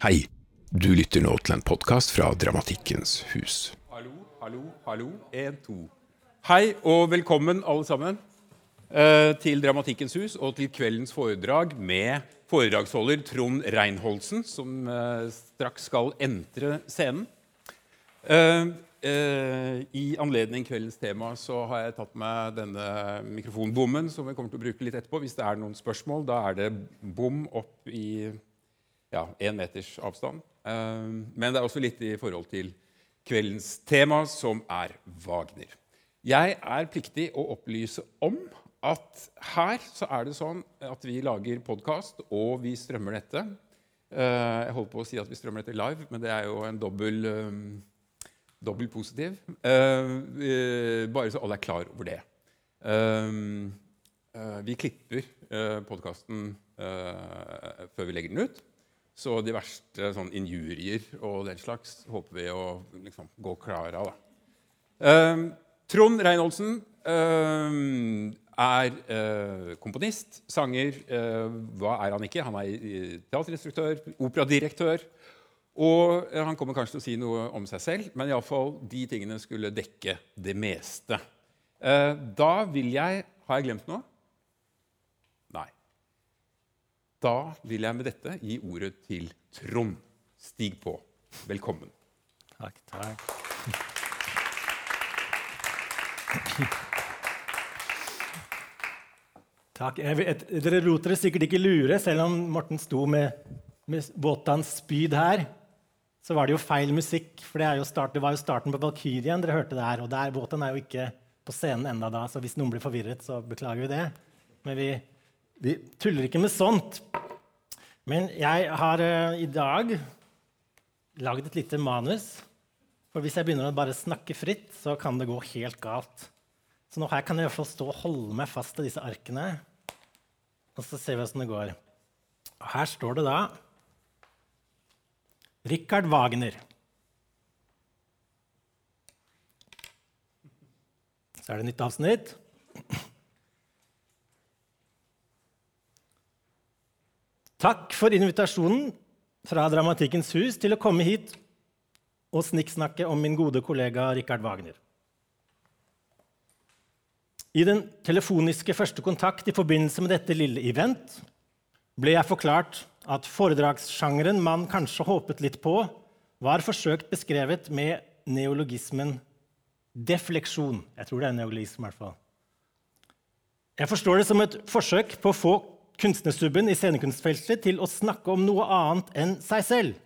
Hei, du lytter nå til en podkast fra Dramatikkens hus. Hallo, hallo, hallo. En, to. Hei og velkommen, alle sammen, eh, til Dramatikkens hus og til kveldens foredrag med foredragsholder Trond Reinholdsen, som eh, straks skal entre scenen. Eh, I anledning kveldens tema så har jeg tatt med denne mikrofonbommen, som vi kommer til å bruke litt etterpå. Hvis det er noen spørsmål, da er det bom opp i ja, én meters avstand. Eh, men det er også litt i forhold til kveldens tema, som er Wagner. Jeg er pliktig å opplyse om at her så er det sånn at vi lager podkast, og vi strømmer dette. Eh, jeg holdt på å si at vi strømmer dette live, men det er jo en dobbel, um, dobbel positiv. Eh, bare så alle er klar over det. Um, eh, vi klipper podkasten før vi legger den ut. Så de verste sånn injurier og den slags håper vi å liksom, gå klar av. Uh, Trond Reinholdsen uh, er uh, komponist, sanger. hva er han ikke? Han er teaterinstruktør, operadirektør. Og han kommer kanskje til å si noe om seg selv, men iallfall de tingene skulle dekke det meste. da vil jeg Har jeg glemt noe? Da vil jeg med dette gi ordet til Trond. Stig på. Velkommen. Takk, takk. Takk. Vet, dere lot dere sikkert ikke lure, selv om Morten sto med, med våtans spyd her. Så var det jo feil musikk, for det, start, det var jo starten på Valkyrien dere hørte der. Og der, Wotan er jo ikke på scenen enda da, så hvis noen blir forvirret, så beklager vi det. Men vi vi tuller ikke med sånt. Men jeg har uh, i dag lagd et lite manus. For hvis jeg begynner å bare snakke fritt, så kan det gå helt galt. Så nå her kan jeg i hvert fall stå og holde meg fast til disse arkene. Og så ser vi åssen det går. Og her står det da Richard Wagner. Så er det nytt avsnitt. Takk for invitasjonen fra Dramatikkens hus til å komme hit og snikksnakke om min gode kollega Richard Wagner. I den telefoniske første kontakt i forbindelse med dette lille event ble jeg forklart at foredragssjangeren man kanskje håpet litt på, var forsøkt beskrevet med neologismen defleksjon. Jeg tror det er neologism, i hvert fall. Jeg forstår det som et forsøk på å få kunstnerstubben i scenekunstfeltet til å snakke om noe annet enn seg selv.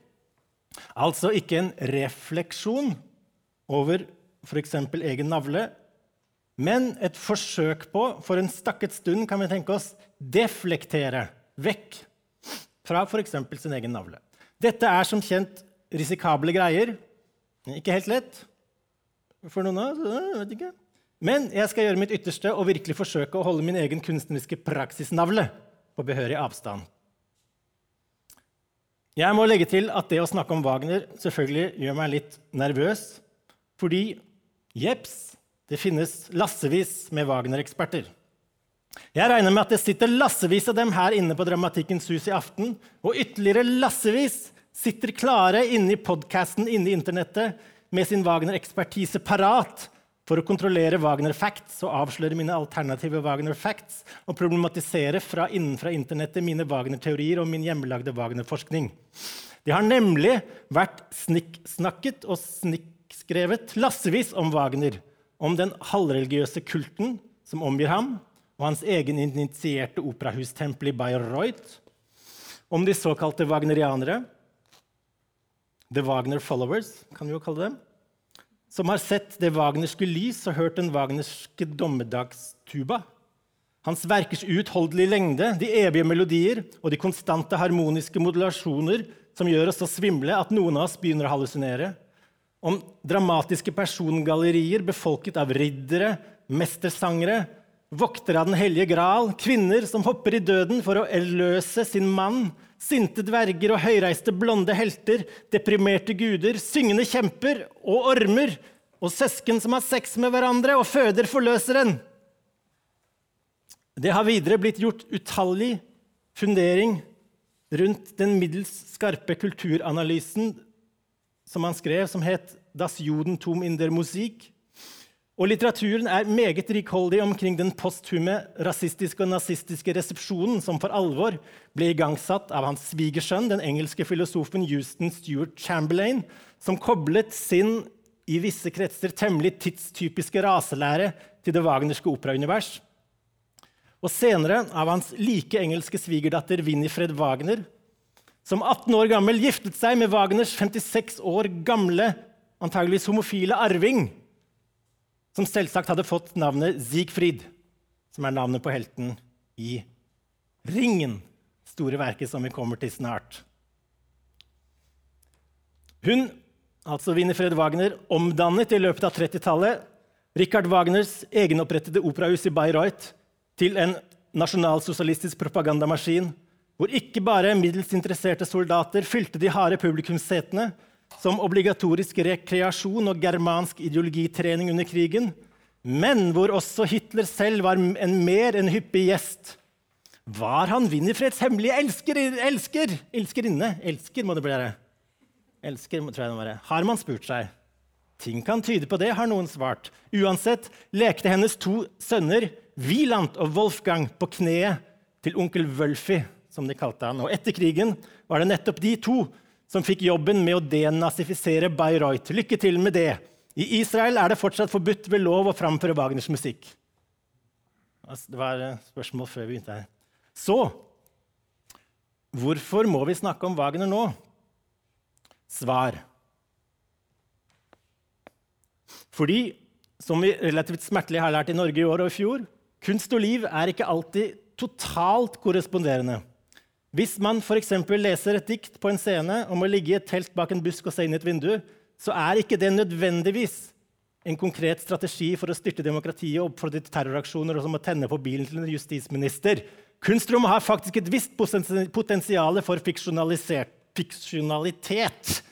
Altså ikke en refleksjon over f.eks. egen navle, men et forsøk på, for en stakket stund kan vi tenke oss, deflektere vekk fra f.eks. sin egen navle. Dette er som kjent risikable greier. Ikke helt lett for noen av oss. Men jeg skal gjøre mitt ytterste og virkelig forsøke å holde min egen kunstneriske praksisnavle på behørig avstand. Jeg må legge til at det å snakke om Wagner selvfølgelig gjør meg litt nervøs, fordi jeps, det finnes lassevis med Wagner-eksperter. Jeg regner med at det sitter lassevis av dem her inne på Dramatikkens hus i aften, og ytterligere lassevis sitter klare inne i podkasten inne i internettet med sin Wagner-ekspertise parat for å kontrollere Wagner Facts og avsløre mine alternative Wagner Facts og problematisere fra innenfra internettet mine Wagner-teorier og min hjemmelagde Wagner-forskning. Det har nemlig vært snikksnakket og snikkskrevet lassevis om Wagner, om den halvreligiøse kulten som omgir ham, og hans egen initierte operahustempel i Bayreuth, om de såkalte wagnerianere, the Wagner followers, kan vi jo kalle dem, som har sett det wagnerske lys og hørt den wagnerske dommedagstuba. Hans verkers uutholdelige lengde, de evige melodier og de konstante harmoniske modulasjoner som gjør oss så svimle at noen av oss begynner å hallusinere. Om dramatiske persongallerier befolket av riddere, mestersangere, voktere av Den hellige gral, kvinner som hopper i døden for å erløse sin mann, sinte dverger og høyreiste blonde helter, deprimerte guder, syngende kjemper og ormer, og søsken som har sex med hverandre og føder forløseren. Det har videre blitt gjort utallig fundering, rundt den middels skarpe kulturanalysen som han skrev, som het 'Das Judentum in der Musik'. Og litteraturen er meget rikholdig omkring den posthume rasistiske og nazistiske resepsjonen som for alvor ble igangsatt av hans svigersønn, den engelske filosofen Houston Stuart Chamberlain, som koblet sin i visse kretser temmelig tidstypiske raselære til det wagnerske operaunivers. Og senere av hans like engelske svigerdatter Winifred Wagner, som 18 år gammel giftet seg med Wagners 56 år gamle, antageligvis homofile arving, som selvsagt hadde fått navnet Siegfried, som er navnet på helten i Ringen, store verket som vi kommer til snart. Hun, altså Winifred Wagner, omdannet i løpet av 30-tallet Richard Wagners egenopprettede operahus i Bayreuth til en nasjonalsosialistisk propagandamaskin hvor ikke bare middels interesserte soldater fylte de harde publikumssetene, som obligatorisk rekreasjon og germansk ideologitrening under krigen, men hvor også Hitler selv var en mer enn hyppig gjest. Var han Winifreds hemmelige elsker? Elsker? Elskerinne? Elsker, må det bli. Elsker, tror jeg det må være. Har man spurt seg. Ting kan tyde på det, har noen svart. Uansett lekte hennes to sønner, Wieland og Wolfgang, på kneet til onkel Wölfi, som de kalte han. Og etter krigen var det nettopp de to som fikk jobben med å denazifisere Bayreuth. Lykke til med det. I Israel er det fortsatt forbudt ved lov å framføre Wagners musikk. Altså, det var et spørsmål før vi begynte her. Så hvorfor må vi snakke om Wagner nå? Svar. Fordi, som vi relativt smertelig har lært i Norge i år og i fjor, kunst og liv er ikke alltid totalt korresponderende. Hvis man f.eks. leser et dikt på en scene om å ligge i et telt bak en busk og se inn i et vindu, så er ikke det nødvendigvis en konkret strategi for å styrte demokratiet og oppfordre til terroraksjoner og som å tenne på bilen til en justisminister. Kunstrommet har faktisk et visst potensial for fiksjonalitet.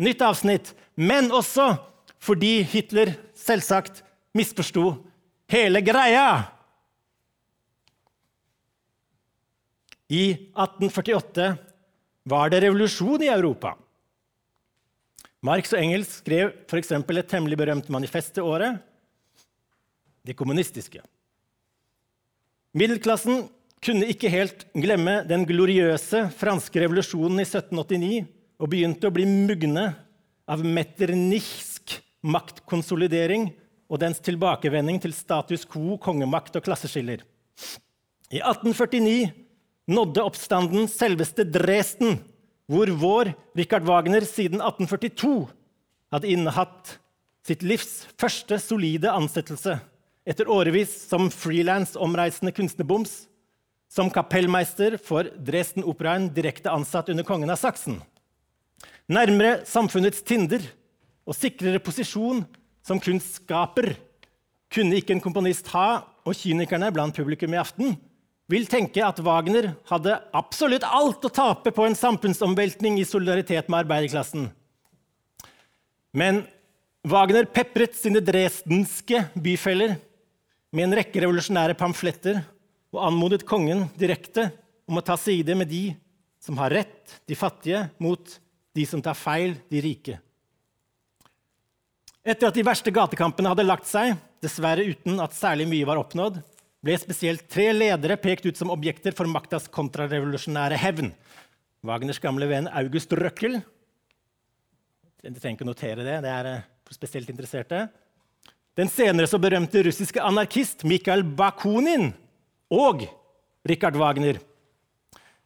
Nytt avsnitt. Men også fordi Hitler selvsagt misforsto hele greia. I 1848 var det revolusjon i Europa. Marx og Engels skrev f.eks. et temmelig berømt manifest til året det kommunistiske. Middelklassen kunne ikke helt glemme den gloriøse franske revolusjonen i 1789 og begynte å bli mugne av metternichsk maktkonsolidering og dens tilbakevending til status quo, kongemakt og klasseskiller. I 1849 nådde oppstanden selveste Dresden, hvor vår Richard Wagner siden 1842 hadde innehatt sitt livs første solide ansettelse etter årevis som frilans omreisende kunstnerboms, som kapellmeister for Dresden-operaen direkte ansatt under kongen av Saksen. Nærmere samfunnets tinder og sikrere posisjon som kunstskaper kunne ikke en komponist ha, og kynikerne blant publikum i aften vil tenke at Wagner hadde absolutt alt å tape på en samfunnsomveltning i solidaritet med arbeiderklassen. Men Wagner pepret sine dresdenske byfeller med en rekke revolusjonære pamfletter og anmodet kongen direkte om å ta side med de som har rett, de fattige, mot de som tar feil, de rike. Etter at de verste gatekampene hadde lagt seg, dessverre uten at særlig mye var oppnådd, ble spesielt tre ledere pekt ut som objekter for maktas kontrarevolusjonære hevn. Wagners gamle venn August Røkkel. Jeg trenger ikke notere det. det er eh, for spesielt interesserte. Den senere så berømte russiske anarkist Mikhail Bakunin og Richard Wagner.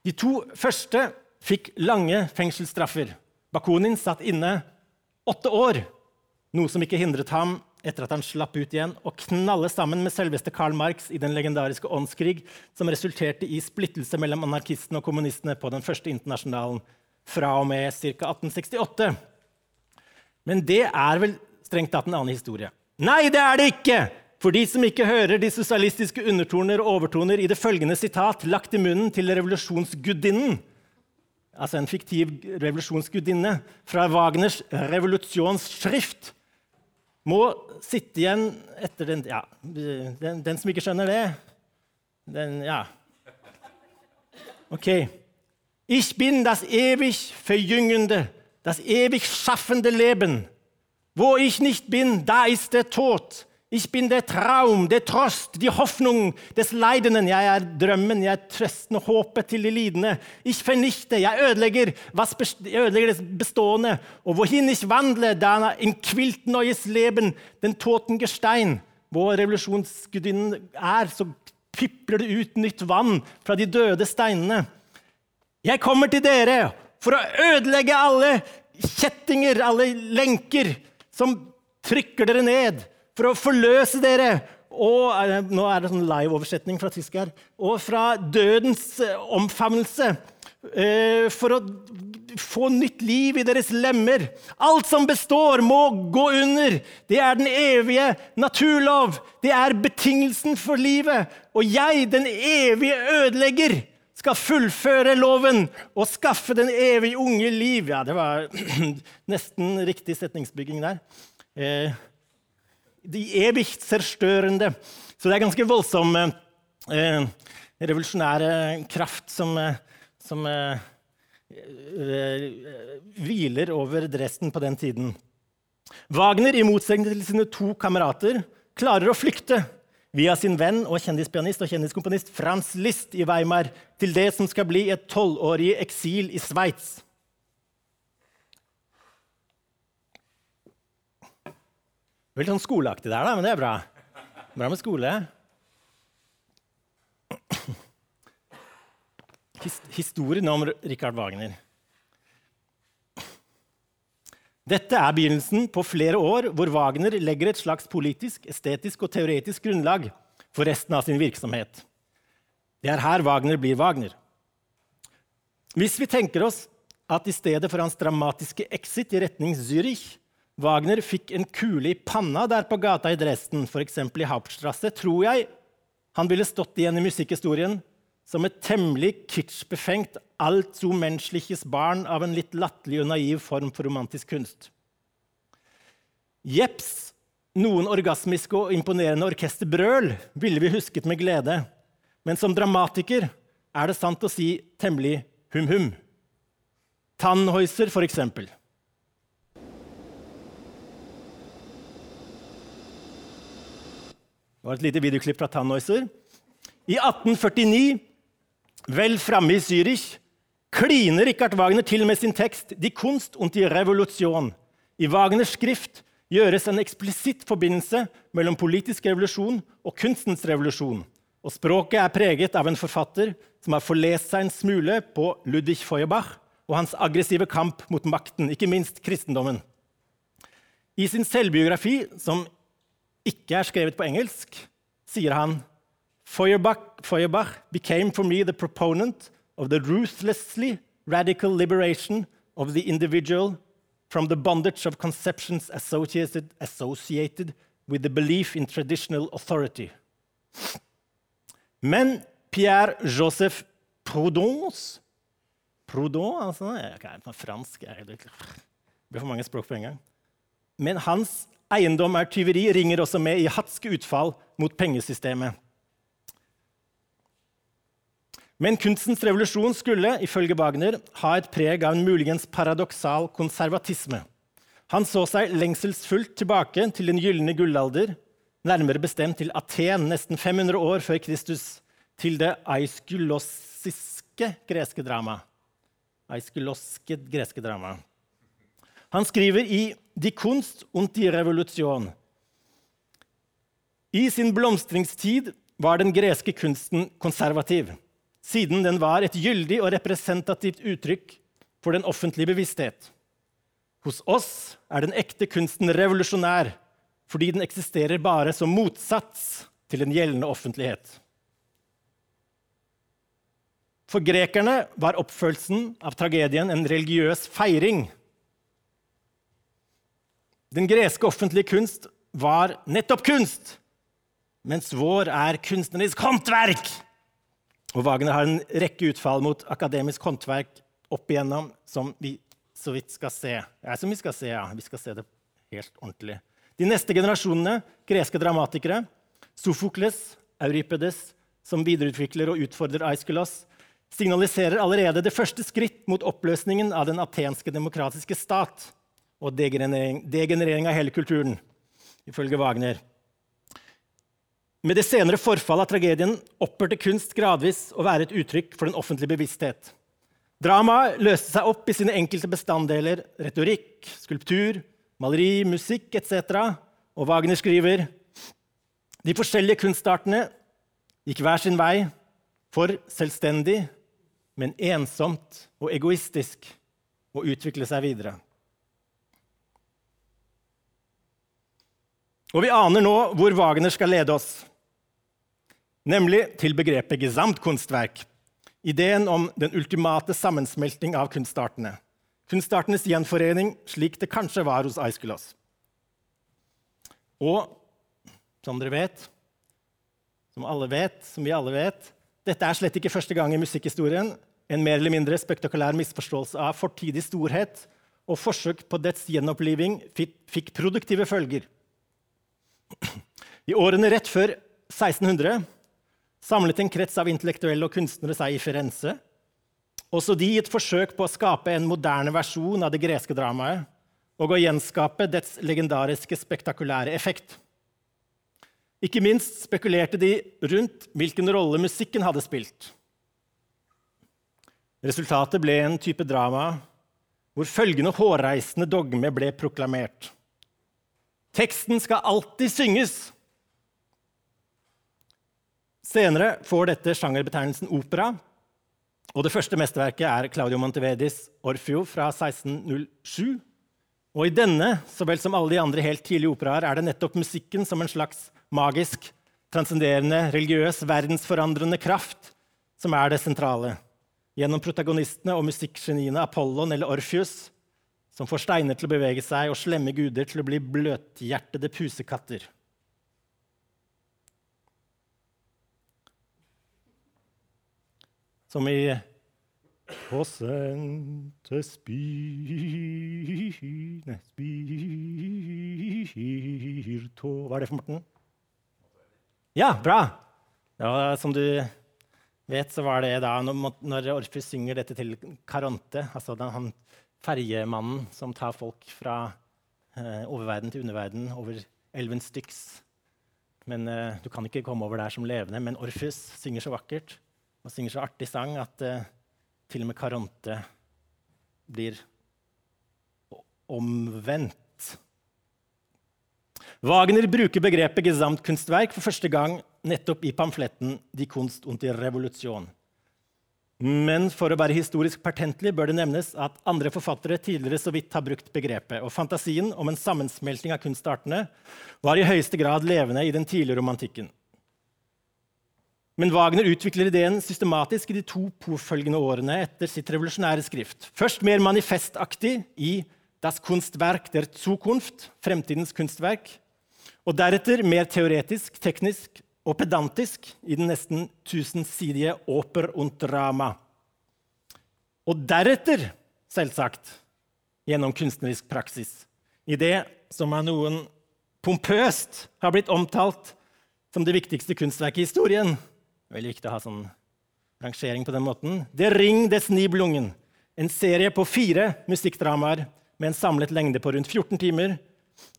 De to første fikk lange fengselsstraffer. Bakunin satt inne åtte år, noe som ikke hindret ham etter at han slapp ut igjen, og knalle sammen med selveste Karl Marx i den legendariske åndskrig som resulterte i splittelse mellom anarkistene og kommunistene på den første internasjonalen fra og med ca. 1868. Men det er vel strengt tatt en annen historie. Nei, det er det ikke! For de som ikke hører de sosialistiske undertoner og overtoner i det følgende sitat lagt i munnen til revolusjonsgudinnen, altså en fiktiv revolusjonsgudinne, fra Wagners revolusjonsskrift, må sitte igjen etter den Ja, den, den som ikke skjønner det den, Ja. OK. Ich bin das ewig Verjüngende, das ewig schaffende Leben. Wo ich nicht bin, da ist der Tod. Ich bin der Traum, der Trost, die Hoffnung des Leidenden. Jeg er drømmen, jeg er trøsten og håpet til de lidende. Ich vernichte, jeg ødelegger, jeg ødelegger det bestående. Og wohin ich wandle, da in quilt neues Leben, den toten Gestein. Hvor revolusjonsgudinnen er, så pipler det ut nytt vann fra de døde steinene. Jeg kommer til dere for å ødelegge alle kjettinger, alle lenker som trykker dere ned for å forløse dere. Og eh, nå er det sånn live-oversetning fra tysk her. Og fra dødens eh, omfavnelse. Eh, for å få nytt liv i deres lemmer. Alt som består, må gå under. Det er den evige naturlov. Det er betingelsen for livet. Og jeg, den evige ødelegger, skal fullføre loven og skaffe den evige unge liv. Ja, det var nesten riktig setningsbygging der. Eh, de evig zerstørende. Så det er ganske voldsom eh, revolusjonær kraft som, eh, som eh, eh, hviler over Dresden på den tiden. Wagner, i motsetning til sine to kamerater, klarer å flykte via sin venn og kjendispianist og kjendiskomponist Frans List i Weimar til det som skal bli et tolvårig eksil i Sveits. Veldig sånn skoleaktig der, da, men det er bra. Bra med skole. Historien om Richard Wagner. Dette er begynnelsen på flere år hvor Wagner legger et slags politisk, estetisk og teoretisk grunnlag for resten av sin virksomhet. Det er her Wagner blir Wagner. Hvis vi tenker oss at i stedet for hans dramatiske exit i retning Zürich Wagner fikk en kule i panna der på gata i Dresden, f.eks. i Hauptstrasse, tror jeg han ville stått igjen i musikkhistorien som et temmelig kitschbefengt, allzu menschliches barn av en litt latterlig og naiv form for romantisk kunst. Jepps, noen orgasmiske og imponerende orkesterbrøl ville vi husket med glede, men som dramatiker er det sant å si temmelig hum-hum. Tannhäuser, for eksempel. Det var et lite videoklipp fra Tannhäuser. I 1849, vel framme i Zürich, kliner Richard Wagner til med sin tekst 'Die Kunst und die Revolution'. I Wagners skrift gjøres en eksplisitt forbindelse mellom politisk revolusjon og kunstens revolusjon. Og språket er preget av en forfatter som har forlest seg en smule på Ludwig Feuerbach og hans aggressive kamp mot makten, ikke minst kristendommen. I sin selvbiografi, som ikke er skrevet på engelsk, sier han Feuerbach, Feuerbach became for me the proponent of the ruthlessly radical liberation of the individual from the bondage of conceptions associated, associated with the belief in traditional authority. Men Pierre Joseph Proudhons Proudhon, altså, jeg er ikke fransk jeg, blir for mange språk på en gang. Men hans Eiendom er tyveri ringer også med i hatske utfall mot pengesystemet. Men kunstens revolusjon skulle ifølge Wagner, ha et preg av en muligens paradoksal konservatisme. Han så seg lengselsfullt tilbake til den gylne gullalder, nærmere bestemt til Aten nesten 500 år før Kristus, til det aiskylossiske greske dramaet. Aiskyloske greske drama. Han skriver i De Kunst und die Revolution. I sin blomstringstid var den greske kunsten konservativ, siden den var et gyldig og representativt uttrykk for den offentlige bevissthet. Hos oss er den ekte kunsten revolusjonær fordi den eksisterer bare som motsats til den gjeldende offentlighet. For grekerne var oppfølelsen av tragedien en religiøs feiring den greske offentlige kunst var nettopp kunst, mens vår er kunstnerisk håndverk. Og Wagner har en rekke utfall mot akademisk håndverk opp igjennom som vi så vidt skal se. Ja, som vi skal se, ja. Vi skal se det helt ordentlig. De neste generasjonene greske dramatikere, Sofokles, Euripedes, som videreutvikler og utfordrer Aiskylos, signaliserer allerede det første skritt mot oppløsningen av den atenske demokratiske stat og degenerering, degenerering av hele kulturen, ifølge Wagner. Med det senere forfallet av tragedien opphørte kunst gradvis å være et uttrykk for den offentlige bevissthet. Dramaet løste seg opp i sine enkelte bestanddeler retorikk, skulptur, maleri, musikk etc. Og Wagner skriver de forskjellige kunstartene gikk hver sin vei, for selvstendig, men ensomt og egoistisk, å utvikle seg videre. Og vi aner nå hvor Wagner skal lede oss, nemlig til begrepet gesamtkunstverk, ideen om den ultimate sammensmelting av kunstartene. Kunstartenes gjenforening, slik det kanskje var hos Aiskulos. Og som dere vet, som alle vet, som vi alle vet, dette er slett ikke første gang i musikkhistorien en mer eller mindre spektakulær misforståelse av fortidig storhet og forsøk på dets gjenoppliving fikk produktive følger. I årene rett før 1600 samlet en krets av intellektuelle og kunstnere seg i Firenze. Også de i et forsøk på å skape en moderne versjon av det greske dramaet og å gjenskape dets legendariske, spektakulære effekt. Ikke minst spekulerte de rundt hvilken rolle musikken hadde spilt. Resultatet ble en type drama hvor følgende hårreisende dogme ble proklamert. Teksten skal alltid synges. Senere får dette sjangerbetegnelsen opera, og det første mesterverket er Claudio Montevedis 'Orfeo' fra 1607. Og I denne så vel som alle de andre helt tidlige operaer er det nettopp musikken som en slags magisk, transcenderende, religiøs, verdensforandrende kraft som er det sentrale. Gjennom protagonistene og musikkgeniene Apollon eller Orpheus, som får steiner til å bevege seg og slemme guder til å bli bløthjertede pusekatter. Som i På sendte Nei, spyrtå... Hva er det for Morten? Ja, bra! Ja, som du vet, så var det da når Orfus synger dette til Karonte, altså den, han ferjemannen som tar folk fra eh, oververden til underverden over elven Styx. Men eh, Du kan ikke komme over der som levende, men Orfus synger så vakkert og synger så artig sang at eh, til og med Karonte blir omvendt. Wagner bruker begrepet Gesamtkunstverk for første gang nettopp i pamfletten Die Kunst und die Revolution. Men for å være historisk pertentlig bør det nevnes at andre forfattere tidligere så vidt har brukt begrepet, og fantasien om en sammensmelting av kunstartene var i høyeste grad levende i den tidlige romantikken. Men Wagner utvikler ideen systematisk i de to påfølgende årene etter sitt revolusjonære skrift. Først mer manifestaktig i Das Kunstwerk der Zukunft, fremtidens kunstverk. Og deretter mer teoretisk, teknisk og pedantisk i den nesten tusensidige Oper und Drama. Og deretter, selvsagt, gjennom kunstnerisk praksis. I det som av noen pompøst har blitt omtalt som det viktigste kunstverket i historien, Veldig viktig å ha sånn rangering på den måten. Det Ring des Nibelungen, en serie på fire musikkdramaer med en samlet lengde på rundt 14 timer,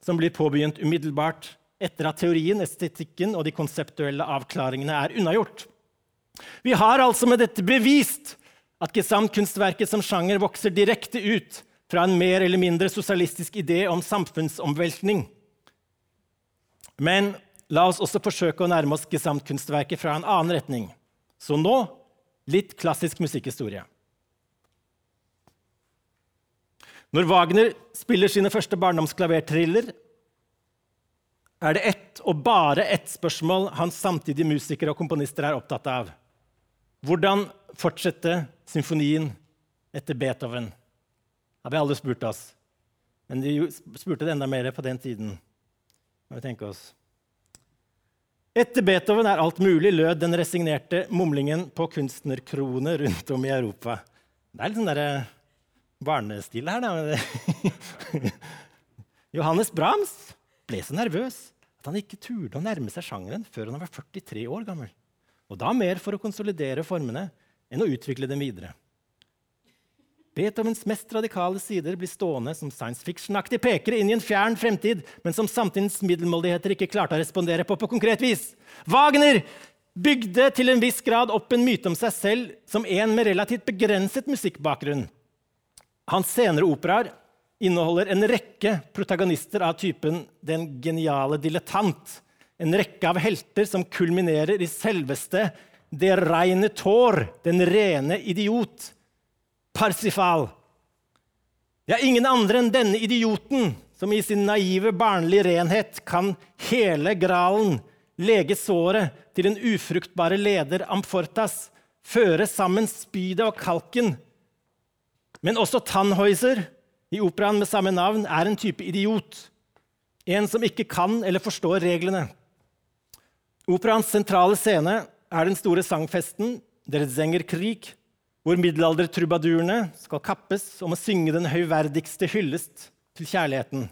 som blir påbegynt umiddelbart etter at teorien, estetikken og de konseptuelle avklaringene er unnagjort. Vi har altså med dette bevist at gesamtkunstverket som sjanger vokser direkte ut fra en mer eller mindre sosialistisk idé om samfunnsomveltning. Men La oss også forsøke å nærme oss gesamtkunstverket fra en annen retning. Så nå litt klassisk musikkhistorie. Når Wagner spiller sine første barndomsklavertriller, er det ett og bare ett spørsmål hans samtidige musikere og komponister er opptatt av. Hvordan fortsette symfonien etter Beethoven? Det har vi alle spurt oss. Men de spurte det enda mer på den tiden. Må vi tenke oss. Etter Beethoven er alt mulig, lød den resignerte mumlingen på kunstnerkrone rundt om i Europa. Det er litt sånn derre barnestil her, da. Johannes Brahms ble så nervøs at han ikke turde å nærme seg sjangeren før han var 43 år gammel. Og da mer for å konsolidere formene enn å utvikle dem videre. Beethovens mest radikale sider blir stående som science fiction-aktige pekere inn i en fjern fremtid, men som samtidens middelmådigheter ikke klarte å respondere på på konkret vis. Wagner bygde til en viss grad opp en myte om seg selv som en med relativt begrenset musikkbakgrunn. Hans senere operaer inneholder en rekke protagonister av typen den geniale dilettant. En rekke av helter som kulminerer i selveste det reine tår, den rene idiot. Parsifal. Det er ingen andre enn denne idioten som i sin naive, barnlige renhet kan hele gralen, lege såret til den ufruktbare leder Amfortas, føre sammen spydet og kalken. Men også Tannhäuser i operaen med samme navn er en type idiot. En som ikke kan eller forstår reglene. Operaens sentrale scene er den store sangfesten Der Zenger-krig, hvor middelaldertrubadurene skal kappes om å synge den høyverdigste hyllest til kjærligheten.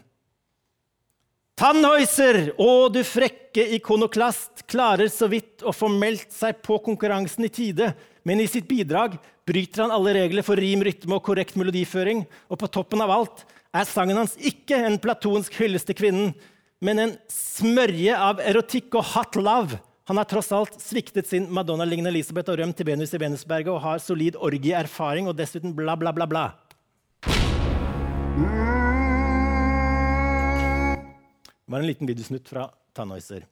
Tannhäuser, å du frekke ikonoklast, klarer så vidt å få meldt seg på konkurransen i tide, men i sitt bidrag bryter han alle regler for rim, rytme og korrekt melodiføring. Og på toppen av alt er sangen hans ikke en platonsk hyllest til kvinnen, men en smørje av erotikk og hot love. Han har tross alt sviktet sin Madonna-lignende Elisabeth og rømt til Venus i Venusberget og har solid orgieerfaring og dessuten bla, bla, bla, bla. Det var en liten videosnutt fra Tannhäuser.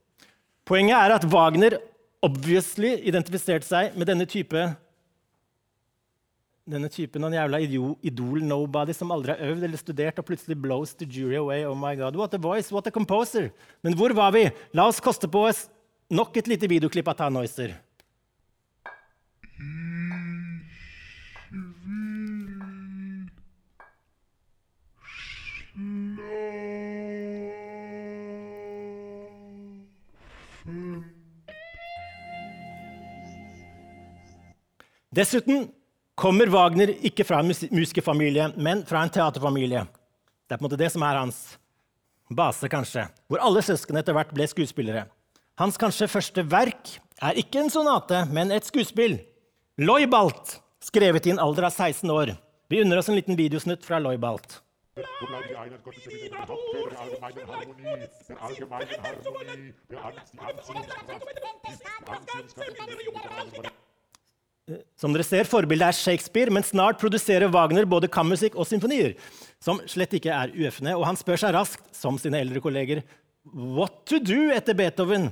Poenget er at Wagner obviously identifiserte seg med denne type denne typen av jævla idol-nobody som aldri har øvd eller studert, og plutselig blows the jury away. Oh my God, what a voice, what a composer! Men hvor var vi? La oss koste på oss nok et lite videoklipp av Tannhäuser. Dessuten kommer Wagner ikke fra en musikerfamilie, men fra en teaterfamilie. Det er på en måte det som er hans base, kanskje, hvor alle søsknene etter hvert ble skuespillere. Hans kanskje første verk er ikke en sonate, men et skuespill. Loibalt, skrevet i en alder av 16 år. Vi unner oss en liten videosnutt fra Loibalt. Wo bleiben die Einheit Gottes der Wiedergeburt der allgemeinen Harmonie, der allgemeinen Harmonie. Som dere ser, Forbildet er Shakespeare, men snart produserer Wagner både kammusikk og symfonier, som slett ikke er uøfne, og han spør seg raskt, som sine eldre kolleger, what to do etter Beethoven.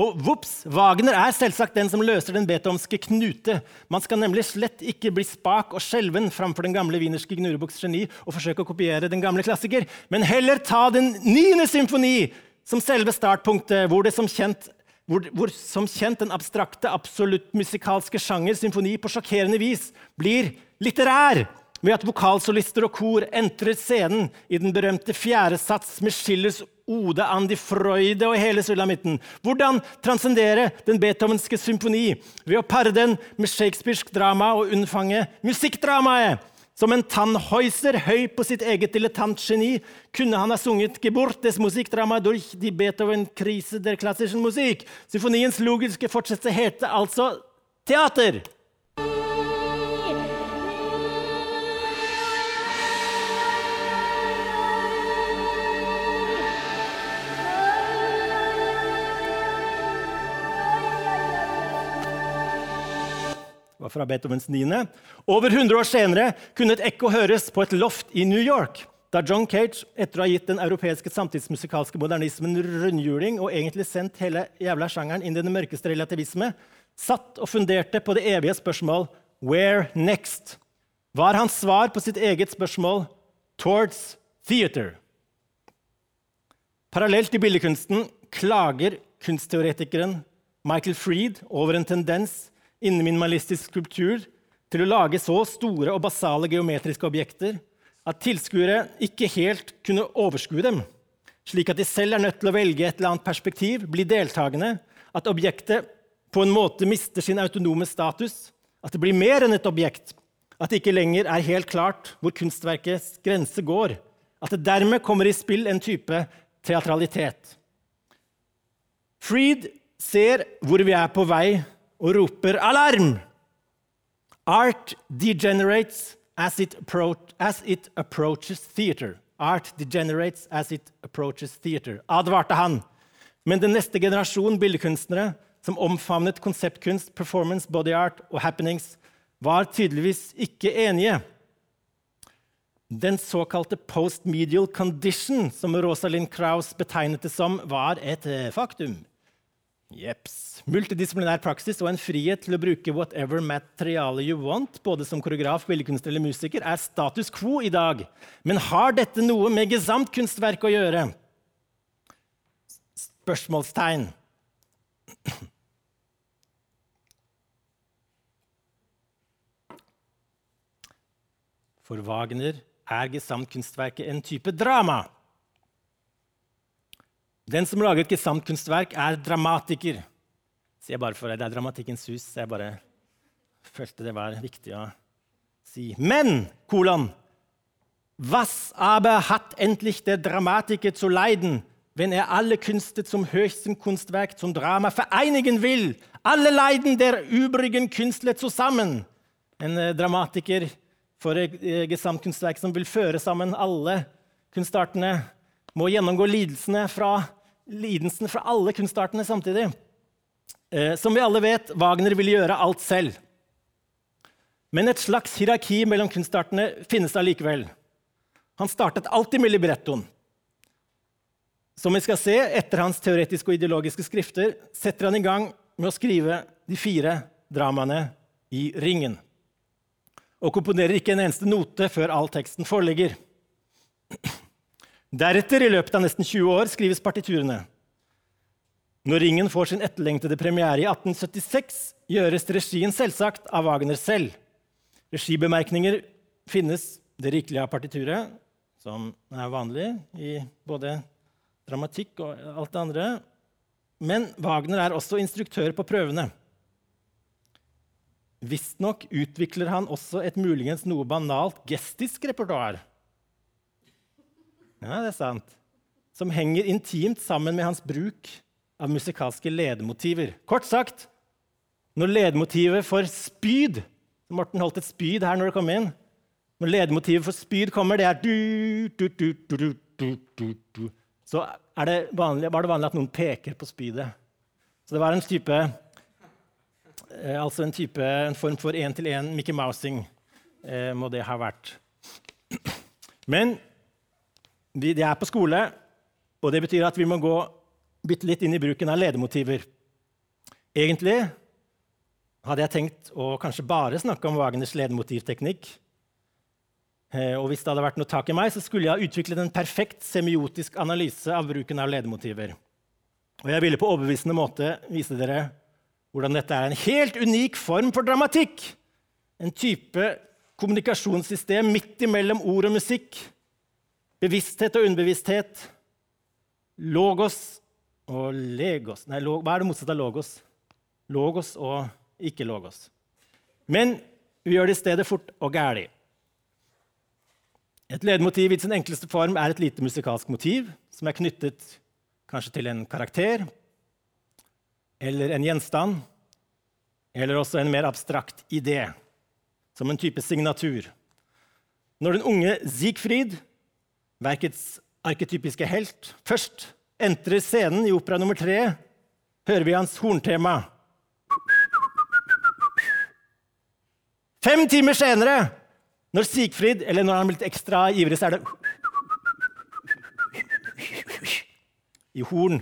Og vops, Wagner er selvsagt den som løser den beethovenske knute. Man skal nemlig slett ikke bli spak og skjelven framfor den gamle wienerske Gnurebuks geni og forsøke å kopiere den gamle klassiker, men heller ta den niende symfoni som selve startpunktet, hvor det som kjent hvor, hvor, som kjent den abstrakte, absolutt musikalske sjanger, symfoni, på sjokkerende vis blir litterær ved at vokalsolister og kor entrer scenen i den berømte fjerde sats med Schillers Ode an die Freude og hele sulamitten. Hvordan transcendere den beethovenske symfoni ved å pare den med shakespearsk drama og unnfange musikkdramaet? Som en tannhøyser høy på sitt eget dilettantgeni kunne han ha sunget Geburtes Musikdrama durch die Beethoven-krise der klassischen Musik'. Symfoniens logiske fortsettelse heter altså teater. Fra Beethovens 9. Over 100 år senere kunne et ekko høres på et loft i New York. Da John Cage, etter å ha gitt den europeiske samtidsmusikalske modernismen rundhjuling og egentlig sendt hele jævla sjangeren inn i den mørkeste relativisme, satt og funderte på det evige spørsmål Where next? var hans svar på sitt eget spørsmål Towards theater. Parallelt i billedkunsten klager kunstteoretikeren Michael Freed over en tendens innen minimalistisk skulptur til å lage så store og basale geometriske objekter at tilskuere ikke helt kunne overskue dem, slik at de selv er nødt til å velge et eller annet perspektiv, bli deltakende, at objektet på en måte mister sin autonome status, at det blir mer enn et objekt, at det ikke lenger er helt klart hvor kunstverkets grense går, at det dermed kommer i spill en type teatralitet. Freed ser hvor vi er på vei og roper 'alarm'! Art degenerates as it, as it approaches theater. Art degenerates as it approaches theater, advarte han. Men den neste generasjon billedkunstnere som omfavnet konseptkunst, performance, body art og happenings, var tydeligvis ikke enige. Den såkalte postmedial condition, som Rosalind Krauss betegnet det som, var et eh, faktum. Jeps. Multidisiplinær praksis og en frihet til å bruke whatever materiale you want, både som koreograf, billedkunstner eller musiker, er status quo i dag. Men har dette noe med gesamtkunstverk å gjøre? Spørsmålstegn. For Wagner er gesamtkunstverket en type drama. Den som lager et gesamtkunstverk, er dramatiker. Sier bare for deg, Det er Dramatikkens hus. så Jeg bare følte det var viktig å si. Men, kolon, was aber hat endlich der Dramatiker zu leiden, wenn er alle Künste zum höchsten Kunstwerk, zum Drama vereinigen will? Alle Leiden der übrigen Künstler zusammen. En eh, dramatiker for et eh, gesamtkunstverk som vil føre sammen alle kunstartene, må gjennomgå lidelsene fra, lidelsen fra alle kunstartene samtidig. Eh, som vi alle vet, Wagner ville gjøre alt selv. Men et slags hierarki mellom kunstartene finnes allikevel. Han startet alltid med librettoen. Som vi skal se, etter hans teoretiske og ideologiske skrifter setter han i gang med å skrive de fire dramaene i Ringen. Og komponerer ikke en eneste note før all teksten foreligger. Deretter, i løpet av nesten 20 år, skrives partiturene. Når Ringen får sin etterlengtede premiere i 1876, gjøres regien selvsagt av Wagner selv. Regibemerkninger finnes det rikelige av partituret, som er vanlig i både dramatikk og alt det andre. Men Wagner er også instruktør på prøvene. Visstnok utvikler han også et muligens noe banalt gestisk repertoar. Ja, det er sant. Som henger intimt sammen med hans bruk av musikalske ledemotiver. Kort sagt, når ledemotivet for spyd Morten holdt et spyd her når det kom inn. Når ledemotivet for spyd kommer, det er du, du, du, du, du, du. Så det vanlig, var det vanlig at noen peker på spydet. Så det var en type eh, Altså en, type, en form for én-til-én Mickey Mousing eh, må det ha vært. Men de, de er på skole, og det betyr at vi må gå bitte litt inn i bruken av ledemotiver. Egentlig hadde jeg tenkt å kanskje bare snakke om Wagners ledemotivteknikk. Eh, og hvis det hadde vært noe tak i meg, så skulle jeg ha utviklet en perfekt semiotisk analyse av bruken av ledemotiver. Og jeg ville på overbevisende måte vise dere hvordan dette er en helt unik form for dramatikk. En type kommunikasjonssystem midt imellom ord og musikk. Bevissthet og underbevissthet. Logos og legos Nei, hva er det motsatte av logos? Logos og ikke logos. Men vi gjør det i stedet fort og gæli. Et ledemotiv i sin enkleste form er et lite musikalsk motiv som er knyttet kanskje til en karakter eller en gjenstand, eller også en mer abstrakt idé, som en type signatur. Når den unge Siegfried, verkets arketypiske helt, først entrer scenen i opera nummer tre, hører vi hans horntema. Fem timer senere, når Sigfrid Eller når han er litt ekstra ivrig, så er det I horn.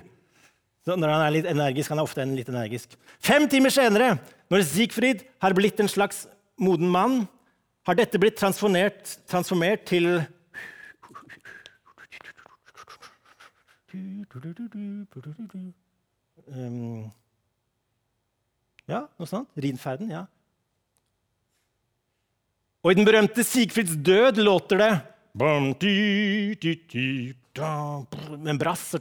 Når han er litt energisk, han er ofte litt energisk. Fem timer senere, når Sigfrid har blitt en slags moden mann, har dette blitt transformert, transformert til um, Ja, noe sånt. Rinferden. ja. Og i den berømte Sigfrids død låter det med en brass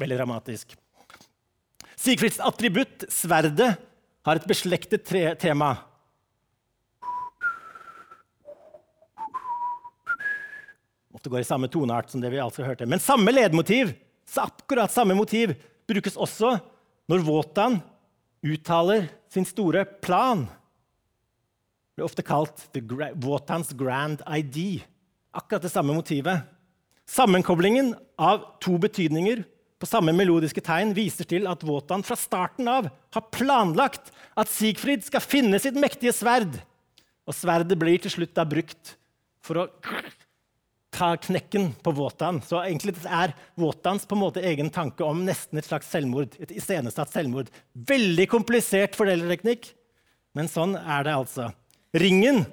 Veldig dramatisk. Sigfrids attributt, sverdet, har et beslektet tema. Ofte går i samme toneart som det vi altså hørte. Men samme ledemotiv, så akkurat samme motiv, brukes også når Wotan uttaler sin store plan Det blir ofte kalt Wotans grand ID. Akkurat det samme motivet. Sammenkoblingen av to betydninger på samme melodiske tegn viser til at Wotan fra starten av har planlagt at Sigfrid skal finne sitt mektige sverd. Og sverdet blir til slutt da brukt for å ta knekken på Wotan. Så egentlig er Wotans på en måte egen tanke om nesten et slags selvmord. Et iscenesatt selvmord. Veldig komplisert fordelerteknikk, men sånn er det altså. Ringen,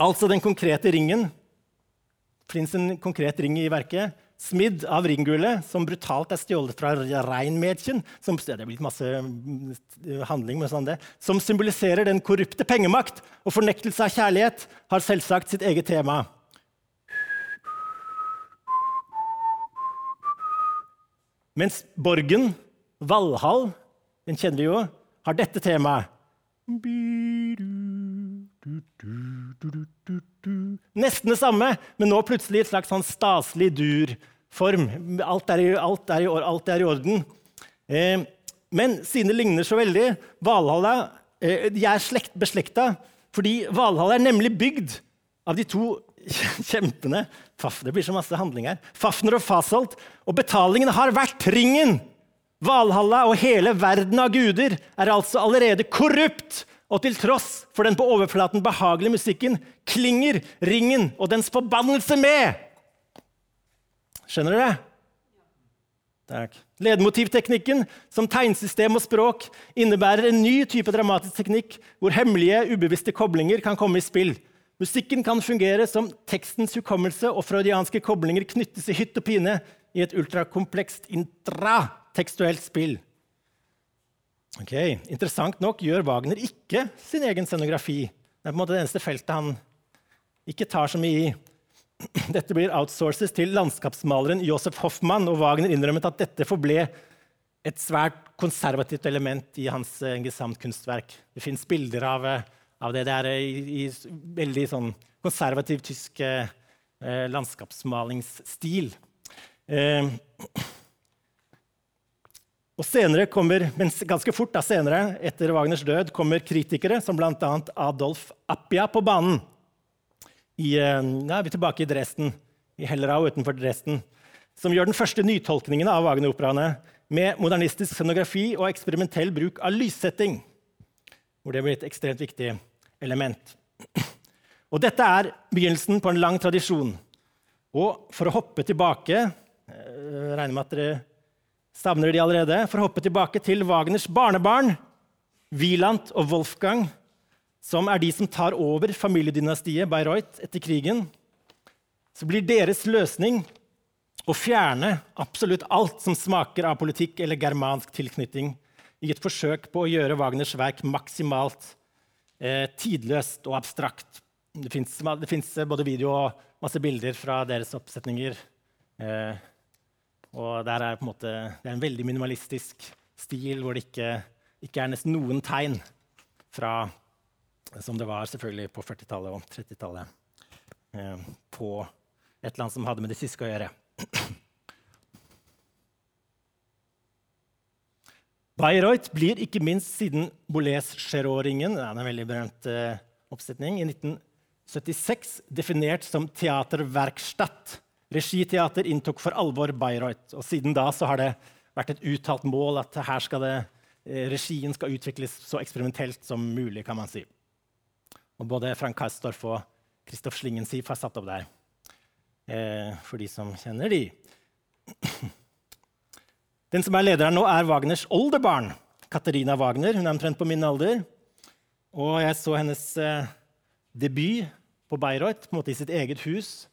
altså den konkrete ringen Det fins en konkret ring i verket. Smidd av ringgullet, som brutalt er stjålet fra reinmädchen. Som, mm, sånn som symboliserer den korrupte pengemakt og fornektelse av kjærlighet, har selvsagt sitt eget tema. Mens Borgen, Valhall, den kjenner vi jo, har dette temaet. Nesten det samme, men nå plutselig i et slags sånn staselig dur-form. Alt, alt, alt er i orden. Eh, men siden det ligner så veldig Valhalla eh, De er slekt, beslekta fordi Valhall er nemlig bygd av de to kjempene Faf, Det blir så masse handling her. Fafner og Fasolt. Og betalingen har vært ringen! Valhalla og hele verden av guder er altså allerede korrupt. Og til tross for den på overflaten behagelige musikken klinger ringen og dens forbannelse med. Skjønner dere? Takk. Ledemotivteknikken som tegnsystem og språk innebærer en ny type dramatisk teknikk hvor hemmelige, ubevisste koblinger kan komme i spill. Musikken kan fungere som tekstens hukommelse, og freudianske koblinger knyttes i hytt og pine i et ultrakomplekst intratekstuelt spill. Ok, Interessant nok gjør Wagner ikke sin egen scenografi. Det er på en måte det eneste feltet han ikke tar så mye i. Dette blir outsources til landskapsmaleren Josef Hoffmann, og Wagner innrømmet at dette forble et svært konservativt element i hans uh, gesamtkunstverk. Det fins bilder av, eh, av, det. Det er eh, i, i veldig sånn konservativ tysk eh, landskapsmalingsstil. Eh, og senere kommer, men ganske fort da, senere, etter Wagners død, kommer kritikere som bl.a. Adolf Appia på banen. I, ja, vi er tilbake i Dresden, i Hellerau utenfor Dresden, som gjør den første nytolkningen av Wagner-operaene med modernistisk scenografi og eksperimentell bruk av lyssetting, hvor det blir et ekstremt viktig element. Og dette er begynnelsen på en lang tradisjon. Og for å hoppe tilbake jeg regner med at dere savner de allerede. For å hoppe tilbake til Wagners barnebarn, Wieland og Wolfgang, som er de som tar over familiedynastiet Bayreuth etter krigen, så blir deres løsning å fjerne absolutt alt som smaker av politikk eller germansk tilknytning, i et forsøk på å gjøre Wagners verk maksimalt eh, tidløst og abstrakt. Det fins både video og masse bilder fra deres oppsetninger. Eh, og der er på en måte, det er en veldig minimalistisk stil hvor det ikke, ikke er nesten noen tegn fra som det var selvfølgelig på 40-tallet og 30-tallet. Eh, på et eller annet som hadde med det tyske å gjøre. Bayreuth blir ikke minst siden Boulez-Cherot-ringen en veldig berømt uh, oppsetning, i 1976 definert som teaterverkstatt. Regiteater inntok for alvor Bayreuth. Og siden da har det vært et uttalt mål at skal det, eh, regien skal utvikles så eksperimentelt som mulig. kan man si. Og både Frank Karsdorff og Kristoff Schlingensief har satt opp der. Eh, for de som kjenner de. Den som er lederen nå, er Wagners oldebarn, Katarina Wagner. Hun er omtrent på min alder. Og jeg så hennes eh, debut på Bayreuth, på en måte i sitt eget hus,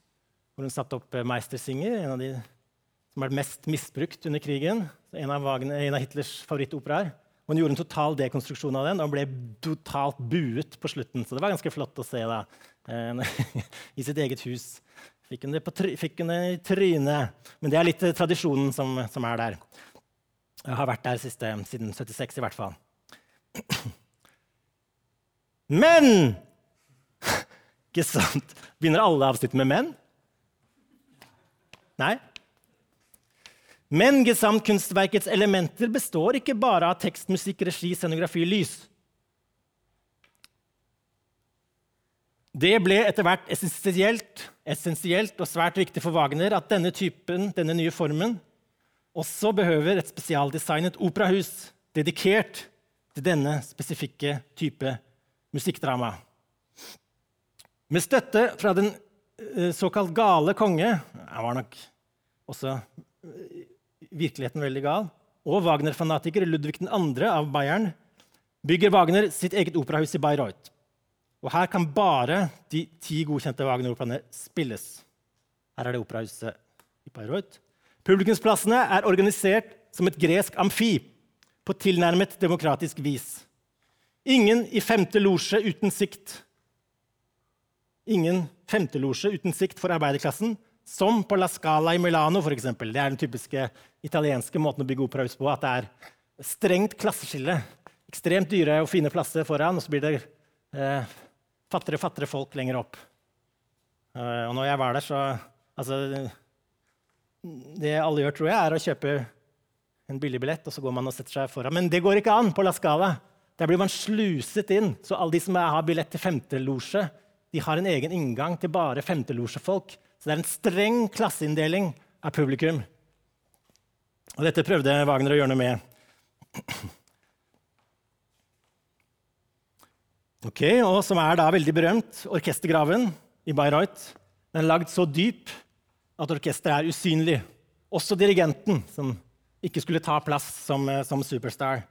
hvor hun satte opp eh, Meistersinger, en av de som ble mest misbrukt under krigen. En av, Wagner, en av Hitlers favorittoperaer. Hun gjorde en total dekonstruksjon av den og ble totalt buet på slutten. Så det var ganske flott å se da, eh, i sitt eget hus. Fikk hun det, i trynet. Men det er litt tradisjonen som, som er der. Jeg har vært der siste, siden 76, i hvert fall. Men Ikke sant? Begynner alle avsnitt med 'men'? Nei. Men Gesamt-kunstverkets elementer består ikke bare av tekst, musikk, regi, scenografi, lys. Det ble etter hvert essensielt, essensielt og svært viktig for Wagner at denne typen, denne nye formen også behøver et spesialdesignet operahus dedikert til denne spesifikke type musikkdrama. Med støtte fra den eh, såkalt gale konge Han var nok også eh, virkeligheten veldig gal. Og Wagner-fanatiker Ludvig 2. av Bayern bygger Wagner sitt eget operahus i Bayreuth. Og her kan bare de ti godkjente Wagner-operaene spilles. Her er det operahuset i Bayreuth. Publikumsplassene er organisert som et gresk amfi på tilnærmet demokratisk vis. Ingen i femte losje uten sikt. Ingen femtelosje uten sikt for arbeiderklassen, som på La Scala i Milano. Eksempel. det er den typiske italienske måten å bygge operahus på. At det er strengt klasseskille. Ekstremt dyre og fine plasser foran, og så blir det eh, fattigere og fattigere folk lenger opp. Eh, og når jeg var der, så altså, Det alle gjør, tror jeg, er å kjøpe en billig billett, og så går man og setter seg foran. Men det går ikke an på La Scala. Der blir man sluset inn. Så alle de som har billett til femtelosje, de har en egen inngang til bare femtelosjefolk. Så det er en streng klasseinndeling av publikum. Og dette prøvde Wagner å gjøre noe med. Ok, og Som er da veldig berømt, orkestergraven i Bayreuth. Den er lagd så dyp at orkesteret er usynlig. Også dirigenten, som ikke skulle ta plass som, eh, som superstar.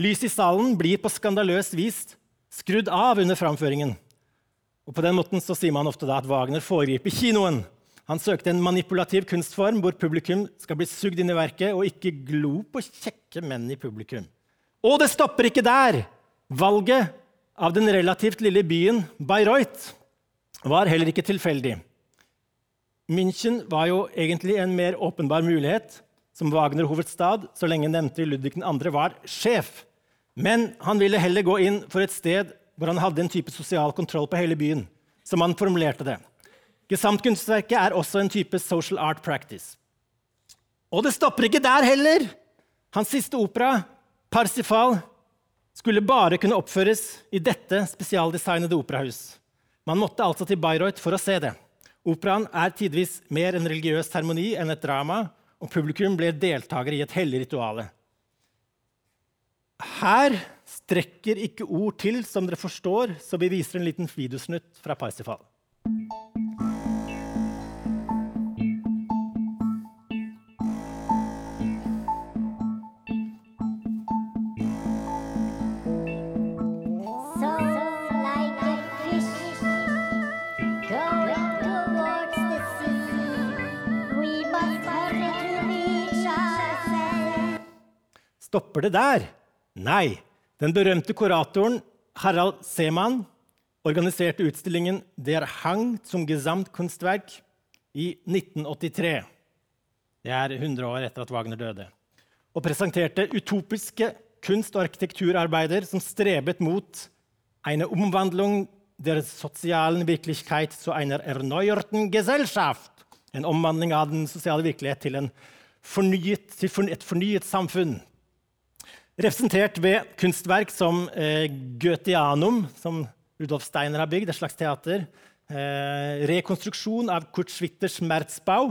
Lyset i salen blir på skandaløst vis skrudd av under framføringen. Og på den måten så sier man ofte at Wagner foregriper kinoen. Han søkte en manipulativ kunstform hvor publikum skal bli sugd inn i verket og ikke glo på kjekke menn i publikum. Og det stopper ikke der! Valget av den relativt lille byen Bayreuth var heller ikke tilfeldig. München var jo egentlig en mer åpenbar mulighet som Wagner-hovedstad så lenge nevnte Ludvig 2. var sjef. Men han ville heller gå inn for et sted hvor han hadde en type sosial kontroll på hele byen. som han formulerte det. Gesamtkunstverket er også en type social art practice. Og det stopper ikke der heller! Hans siste opera, 'Parsifal', skulle bare kunne oppføres i dette spesialdesignede operahus. Man måtte altså til Bayreuth for å se det. Operaen er tidvis mer en religiøs seremoni enn et drama, og publikum blir deltakere i et hellig rituale. Her strekker ikke ord til, som dere forstår, så vi viser en liten videosnutt fra Parsifal. Stopper det der? Nei. Den berømte kuratoren Harald Seemann organiserte utstillingen Der Hang zum Gesamtkunstwerk i 1983. Det er 100 år etter at Wagner døde. Og presenterte utopiske kunst- og arkitekturarbeider som strebet mot eine Umwandlung der sozialen Wirklichkeit zu einer erneuerten Gesellschaft. En omvandling av den sosiale virkelighet til, fornyet, til et fornyet samfunn. Representert ved kunstverk som eh, Goetheanum, som Rudolf Steiner har bygd, et slags teater. Eh, rekonstruksjon av Kurt Schwitters Merzbau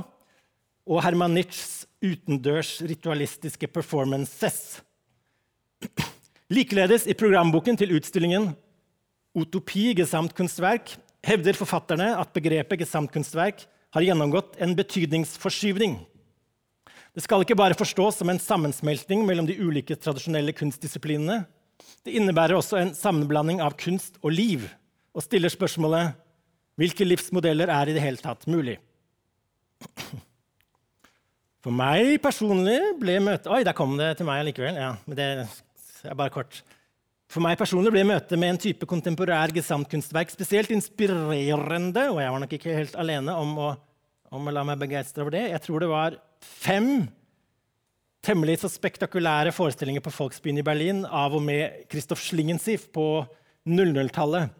og Herman Nitschs utendørs ritualistiske performances. Likeledes i programboken til utstillingen Utopi gesamtkunstverk hevder forfatterne at begrepet gesamtkunstverk har gjennomgått en betydningsforskyvning. Det skal ikke bare forstås som en sammensmelting mellom de ulike tradisjonelle kunstdisiplinene. Det innebærer også en sammenblanding av kunst og liv, og stiller spørsmålet hvilke livsmodeller er i det hele tatt mulig. For meg personlig ble møtet Oi, der kom det til meg likevel. Ja, men det er bare kort. For meg personlig ble møtet med en type kontemporær gesamtkunstverk spesielt inspirerende, og jeg var nok ikke helt alene om å, om å la meg begeistre over det. Jeg tror det var fem temmelig så spektakulære forestillinger på Folksbyen i Berlin av og med Christoph Schlingensief på 00-tallet,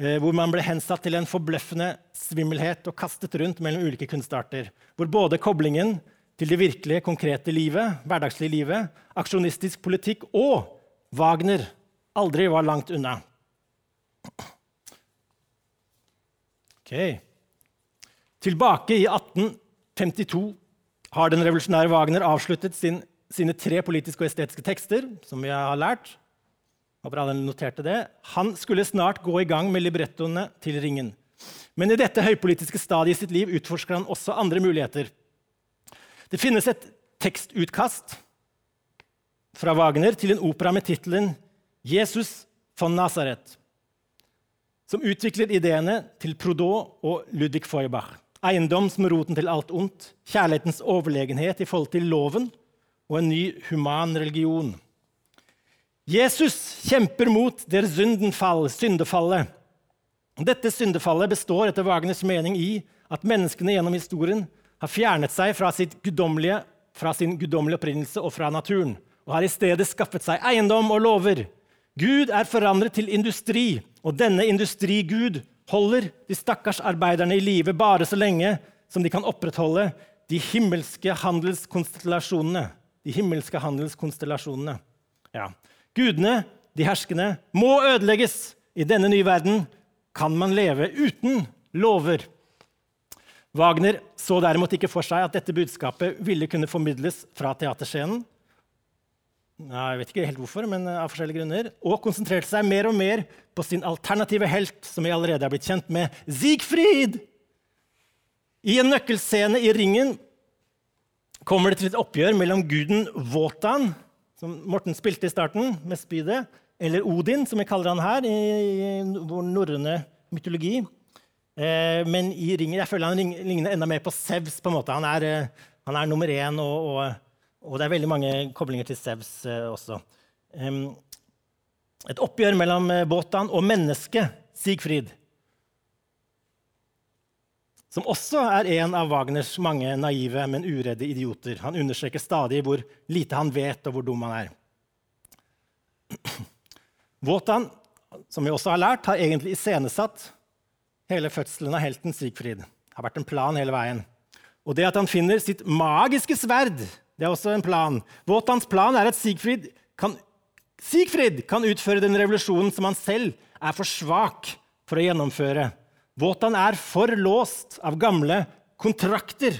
eh, hvor man ble hensatt til en forbløffende svimmelhet og kastet rundt mellom ulike kunstarter, hvor både koblingen til det virkelige, konkrete livet, hverdagslige livet, aksjonistisk politikk og Wagner aldri var langt unna. Ok. Tilbake i 1852 har den revolusjonære Wagner avsluttet sin, sine tre politiske og estetiske tekster, som vi har lært. Håper alle noterte det. Han skulle snart gå i gang med librettoene til Ringen. Men i dette høypolitiske stadiet i sitt liv utforsker han også andre muligheter. Det finnes et tekstutkast fra Wagner til en opera med tittelen 'Jesus von Nazaret', som utvikler ideene til Proudhon og Ludvig Feuerbach. Eiendom som roten til alt ondt, kjærlighetens overlegenhet i forhold til loven og en ny human religion. Jesus kjemper mot der syndenfall, syndefallet. Dette syndefallet består etter Wagners mening i at menneskene gjennom historien har fjernet seg fra, sitt fra sin guddommelige opprinnelse og fra naturen, og har i stedet skaffet seg eiendom og lover. Gud er forandret til industri, og denne industrigud holder de stakkars arbeiderne i live bare så lenge som de kan opprettholde de himmelske handelskonstellasjonene. De himmelske handelskonstellasjonene. Ja. Gudene, de herskende, må ødelegges. I denne nye verden kan man leve uten lover. Wagner så derimot ikke for seg at dette budskapet ville kunne formidles fra teaterscenen. Jeg vet ikke helt hvorfor, men av forskjellige grunner. Og konsentrerte seg mer og mer på sin alternative helt, som vi allerede er blitt kjent med, Siegfried! I en nøkkelscene i Ringen kommer det til et oppgjør mellom guden Wotan, som Morten spilte i starten, med spydet, eller Odin, som vi kaller han her i vår norrøne mytologi. Eh, men i Ringen jeg føler han ligner enda mer på Sevs. på en måte. Han er, eh, han er nummer én, og, og, og, det er veldig mange koblinger til Sevs eh, også. Et oppgjør mellom Båtan og mennesket Sigfrid. Som også er en av Wagners mange naive, men uredde idioter. Han understreker stadig hvor lite han vet, og hvor dum han er. Wotan, som vi også har lært, har egentlig iscenesatt hele fødselen av helten Sigfrid. Det har vært en plan hele veien. Og det at han finner sitt magiske sverd, det er også en plan. Wotans plan er at Sigfrid kan, Siegfried kan utføre den revolusjonen som han selv er for svak for å gjennomføre. Wotan er for låst av gamle kontrakter.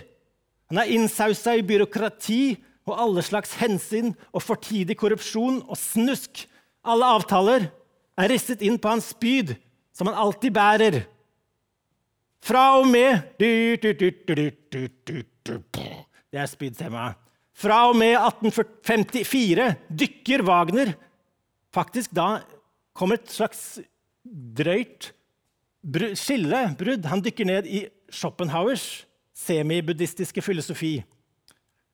Han er innsausa i byråkrati og alle slags hensyn og fortidig korrupsjon og snusk. Alle avtaler er risset inn på hans spyd, som han alltid bærer. Fra og med Det er spydtemaet. Fra og med 1854 dykker Wagner faktisk da kommer et slags drøyt skillebrudd. Han dykker ned i Schopenhauers semibuddhistiske filosofi.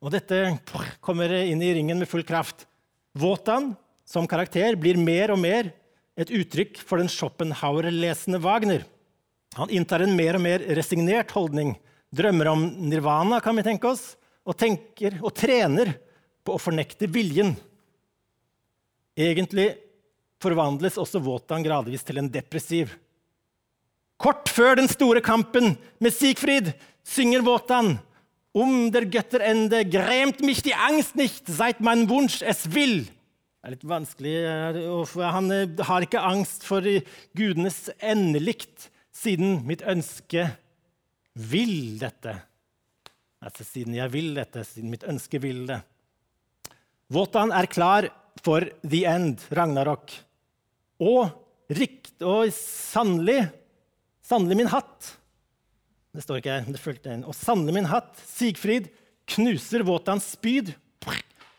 Og dette kommer inn i ringen med full kraft. Wotan som karakter blir mer og mer et uttrykk for den Schopenhauer-lesende Wagner. Han inntar en mer og mer resignert holdning, drømmer om nirvana, kan vi tenke oss, og tenker og trener på å fornekte viljen. Egentlig forvandles også Wotan gradvis til en depressiv. Kort før den store kampen med Sigfrid synger Wotan Um der Götter ende gremt mich die Angst nicht, seit mein Wunsch es will. Det er litt vanskelig. Han eh, har ikke angst for gudenes endelikt siden mitt ønske vil dette. Altså siden jeg vil dette, siden mitt ønske vil det. Wotan er klar for the end, Ragnarok. Og rikt og sannelig Sannelig min hatt. Det står ikke her, men det fulgte inn. Og sannelig min hatt, Sigfrid, knuser Wotans spyd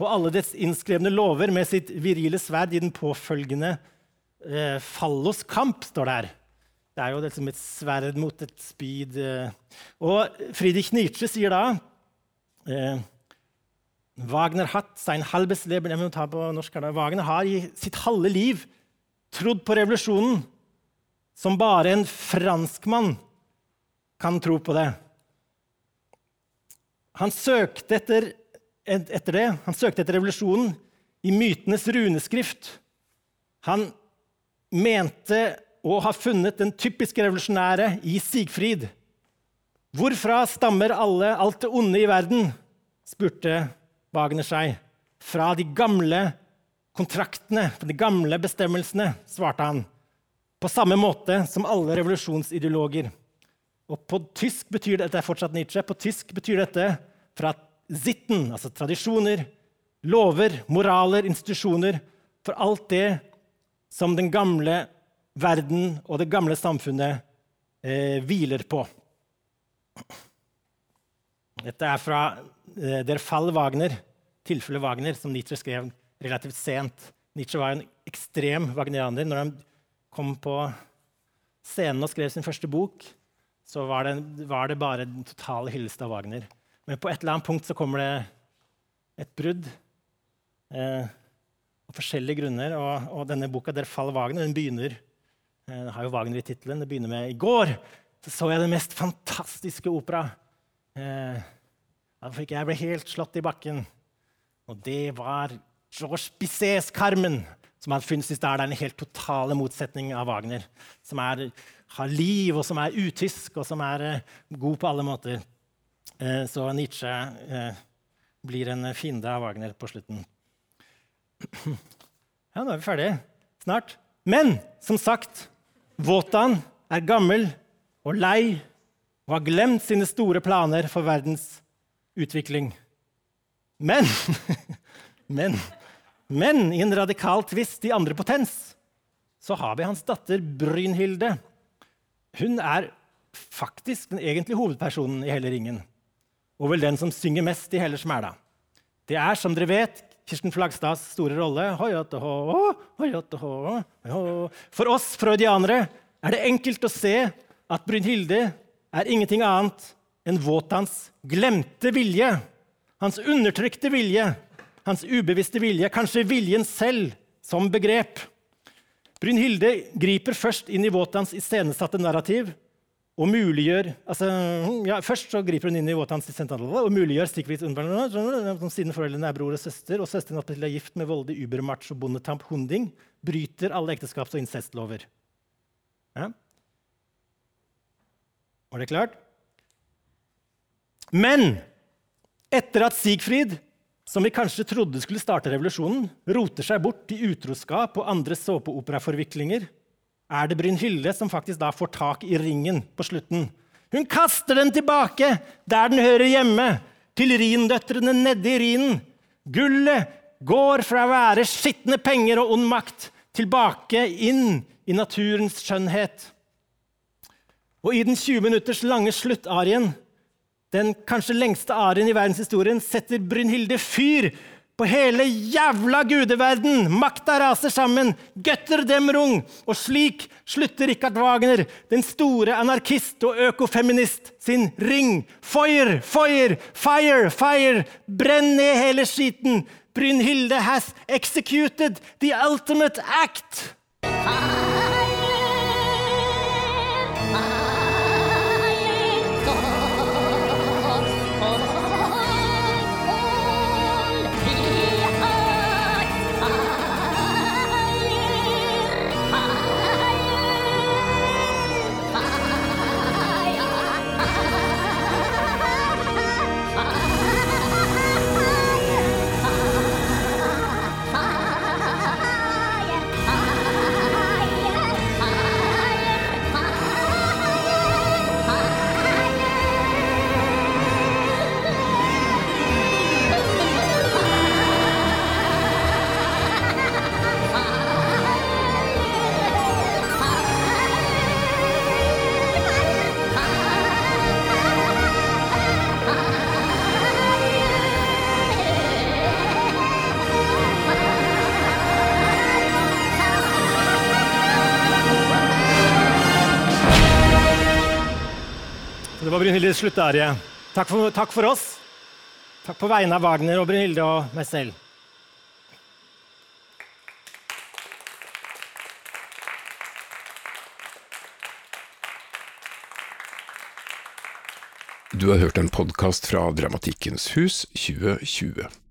og alle dets innskrevne lover med sitt virile sverd i den påfølgende eh, falloskamp, står det her. Det er jo liksom et sverd mot et spyd. Eh. Og Friedrich Nietzsche sier da eh, Wagner hat sein halbes Leben jeg må ta på norsk her da. Wagner har i sitt halve liv trodd på revolusjonen som bare en franskmann kan tro på det. Han søkte etter, etter det. Han søkte etter revolusjonen i mytenes runeskrift. Han mente og har funnet den typiske revolusjonære i Sigfrid. Hvorfra stammer alle, alt det onde i verden? spurte Wagner seg. Fra de gamle kontraktene, fra de gamle bestemmelsene, svarte han. På samme måte som alle revolusjonsideologer. Og på tysk betyr det, dette er fortsatt Nietzsche, på tysk betyr dette fra sitten, altså tradisjoner, lover, moraler, institusjoner, for alt det som den gamle verden og det gamle samfunnet eh, hviler på. Dette er fra eh, Der Fall Wagner, tilfellet Wagner, som Nietzsche skrev relativt sent. Nietzsche var en ekstrem wagnerianer. Når han kom på scenen og skrev sin første bok, så var det, var det bare den totale hyllest av Wagner. Men på et eller annet punkt så kommer det et brudd. Eh, av forskjellige grunner. Og, og, denne boka, 'Der Fall Wagner', den begynner den har jo Wagner i tittelen. Det begynner med 'I går så, så jeg den mest fantastiske opera'. Eh, da fikk jeg ble helt slått i bakken. Og det var Georges Bissets 'Carmen', som hadde funnet sist der. Det er en helt totale motsetning av Wagner. Som er, har liv, og som er utysk, og som er eh, god på alle måter. Eh, så Nietzsche eh, blir en fiende av Wagner på slutten. Ja, nå er vi ferdige. Snart. Men som sagt, Wotan er gammel og lei og har glemt sine store planer for verdens utvikling. Men Men men i en radikal tvist i andre potens så har vi hans datter Brynhilde. Hun er faktisk den egentlige hovedpersonen i hele ringen. Og vel den som synger mest i hele smæla. Det er, som dere vet, Kirsten Flagstads store rolle. For oss freudianere er det enkelt å se at Brynhilde er ingenting annet enn Våtans glemte vilje. Hans undertrykte vilje hans ubevisste vilje, kanskje viljen selv som begrep. Brynhilde griper først inn i Våtans iscenesatte narrativ og muliggjør altså, ja, Først så griper hun inn i Wotan's iscenesatte og muliggjør stikkvis siden foreldrene er bror og søster, og søsteren er gift med voldig ubermacho bondetamp Hunding, bryter alle ekteskaps- og incestlover. Ja. Var det klart? Men etter at Sigfrid som vi kanskje trodde skulle starte revolusjonen, roter seg bort i utroskap og andre såpeoperaforviklinger, er det Brynhilde som faktisk da får tak i ringen på slutten. Hun kaster den tilbake der den hører hjemme, til rindøtrene nede i Rhinen. Gullet går fra å være skitne penger og ond makt tilbake inn i naturens skjønnhet. Og i den 20 minutters lange sluttarien den kanskje lengste arien i verdenshistorien, setter Brynhilde fyr på hele jævla gudeverden! Makta raser sammen! Götter dem rung. Og slik slutter Richard Wagner, den store anarkist og økofeminist, sin ring. Fire, fire, fire, fire! Brenn ned hele skiten! Brynhilde has executed the ultimate act! Var her sluttarie. Takk for, takk for oss. Takk på vegne av Wagner og Brynhilde og meg selv. Du har hørt en podkast fra Dramatikkens hus 2020.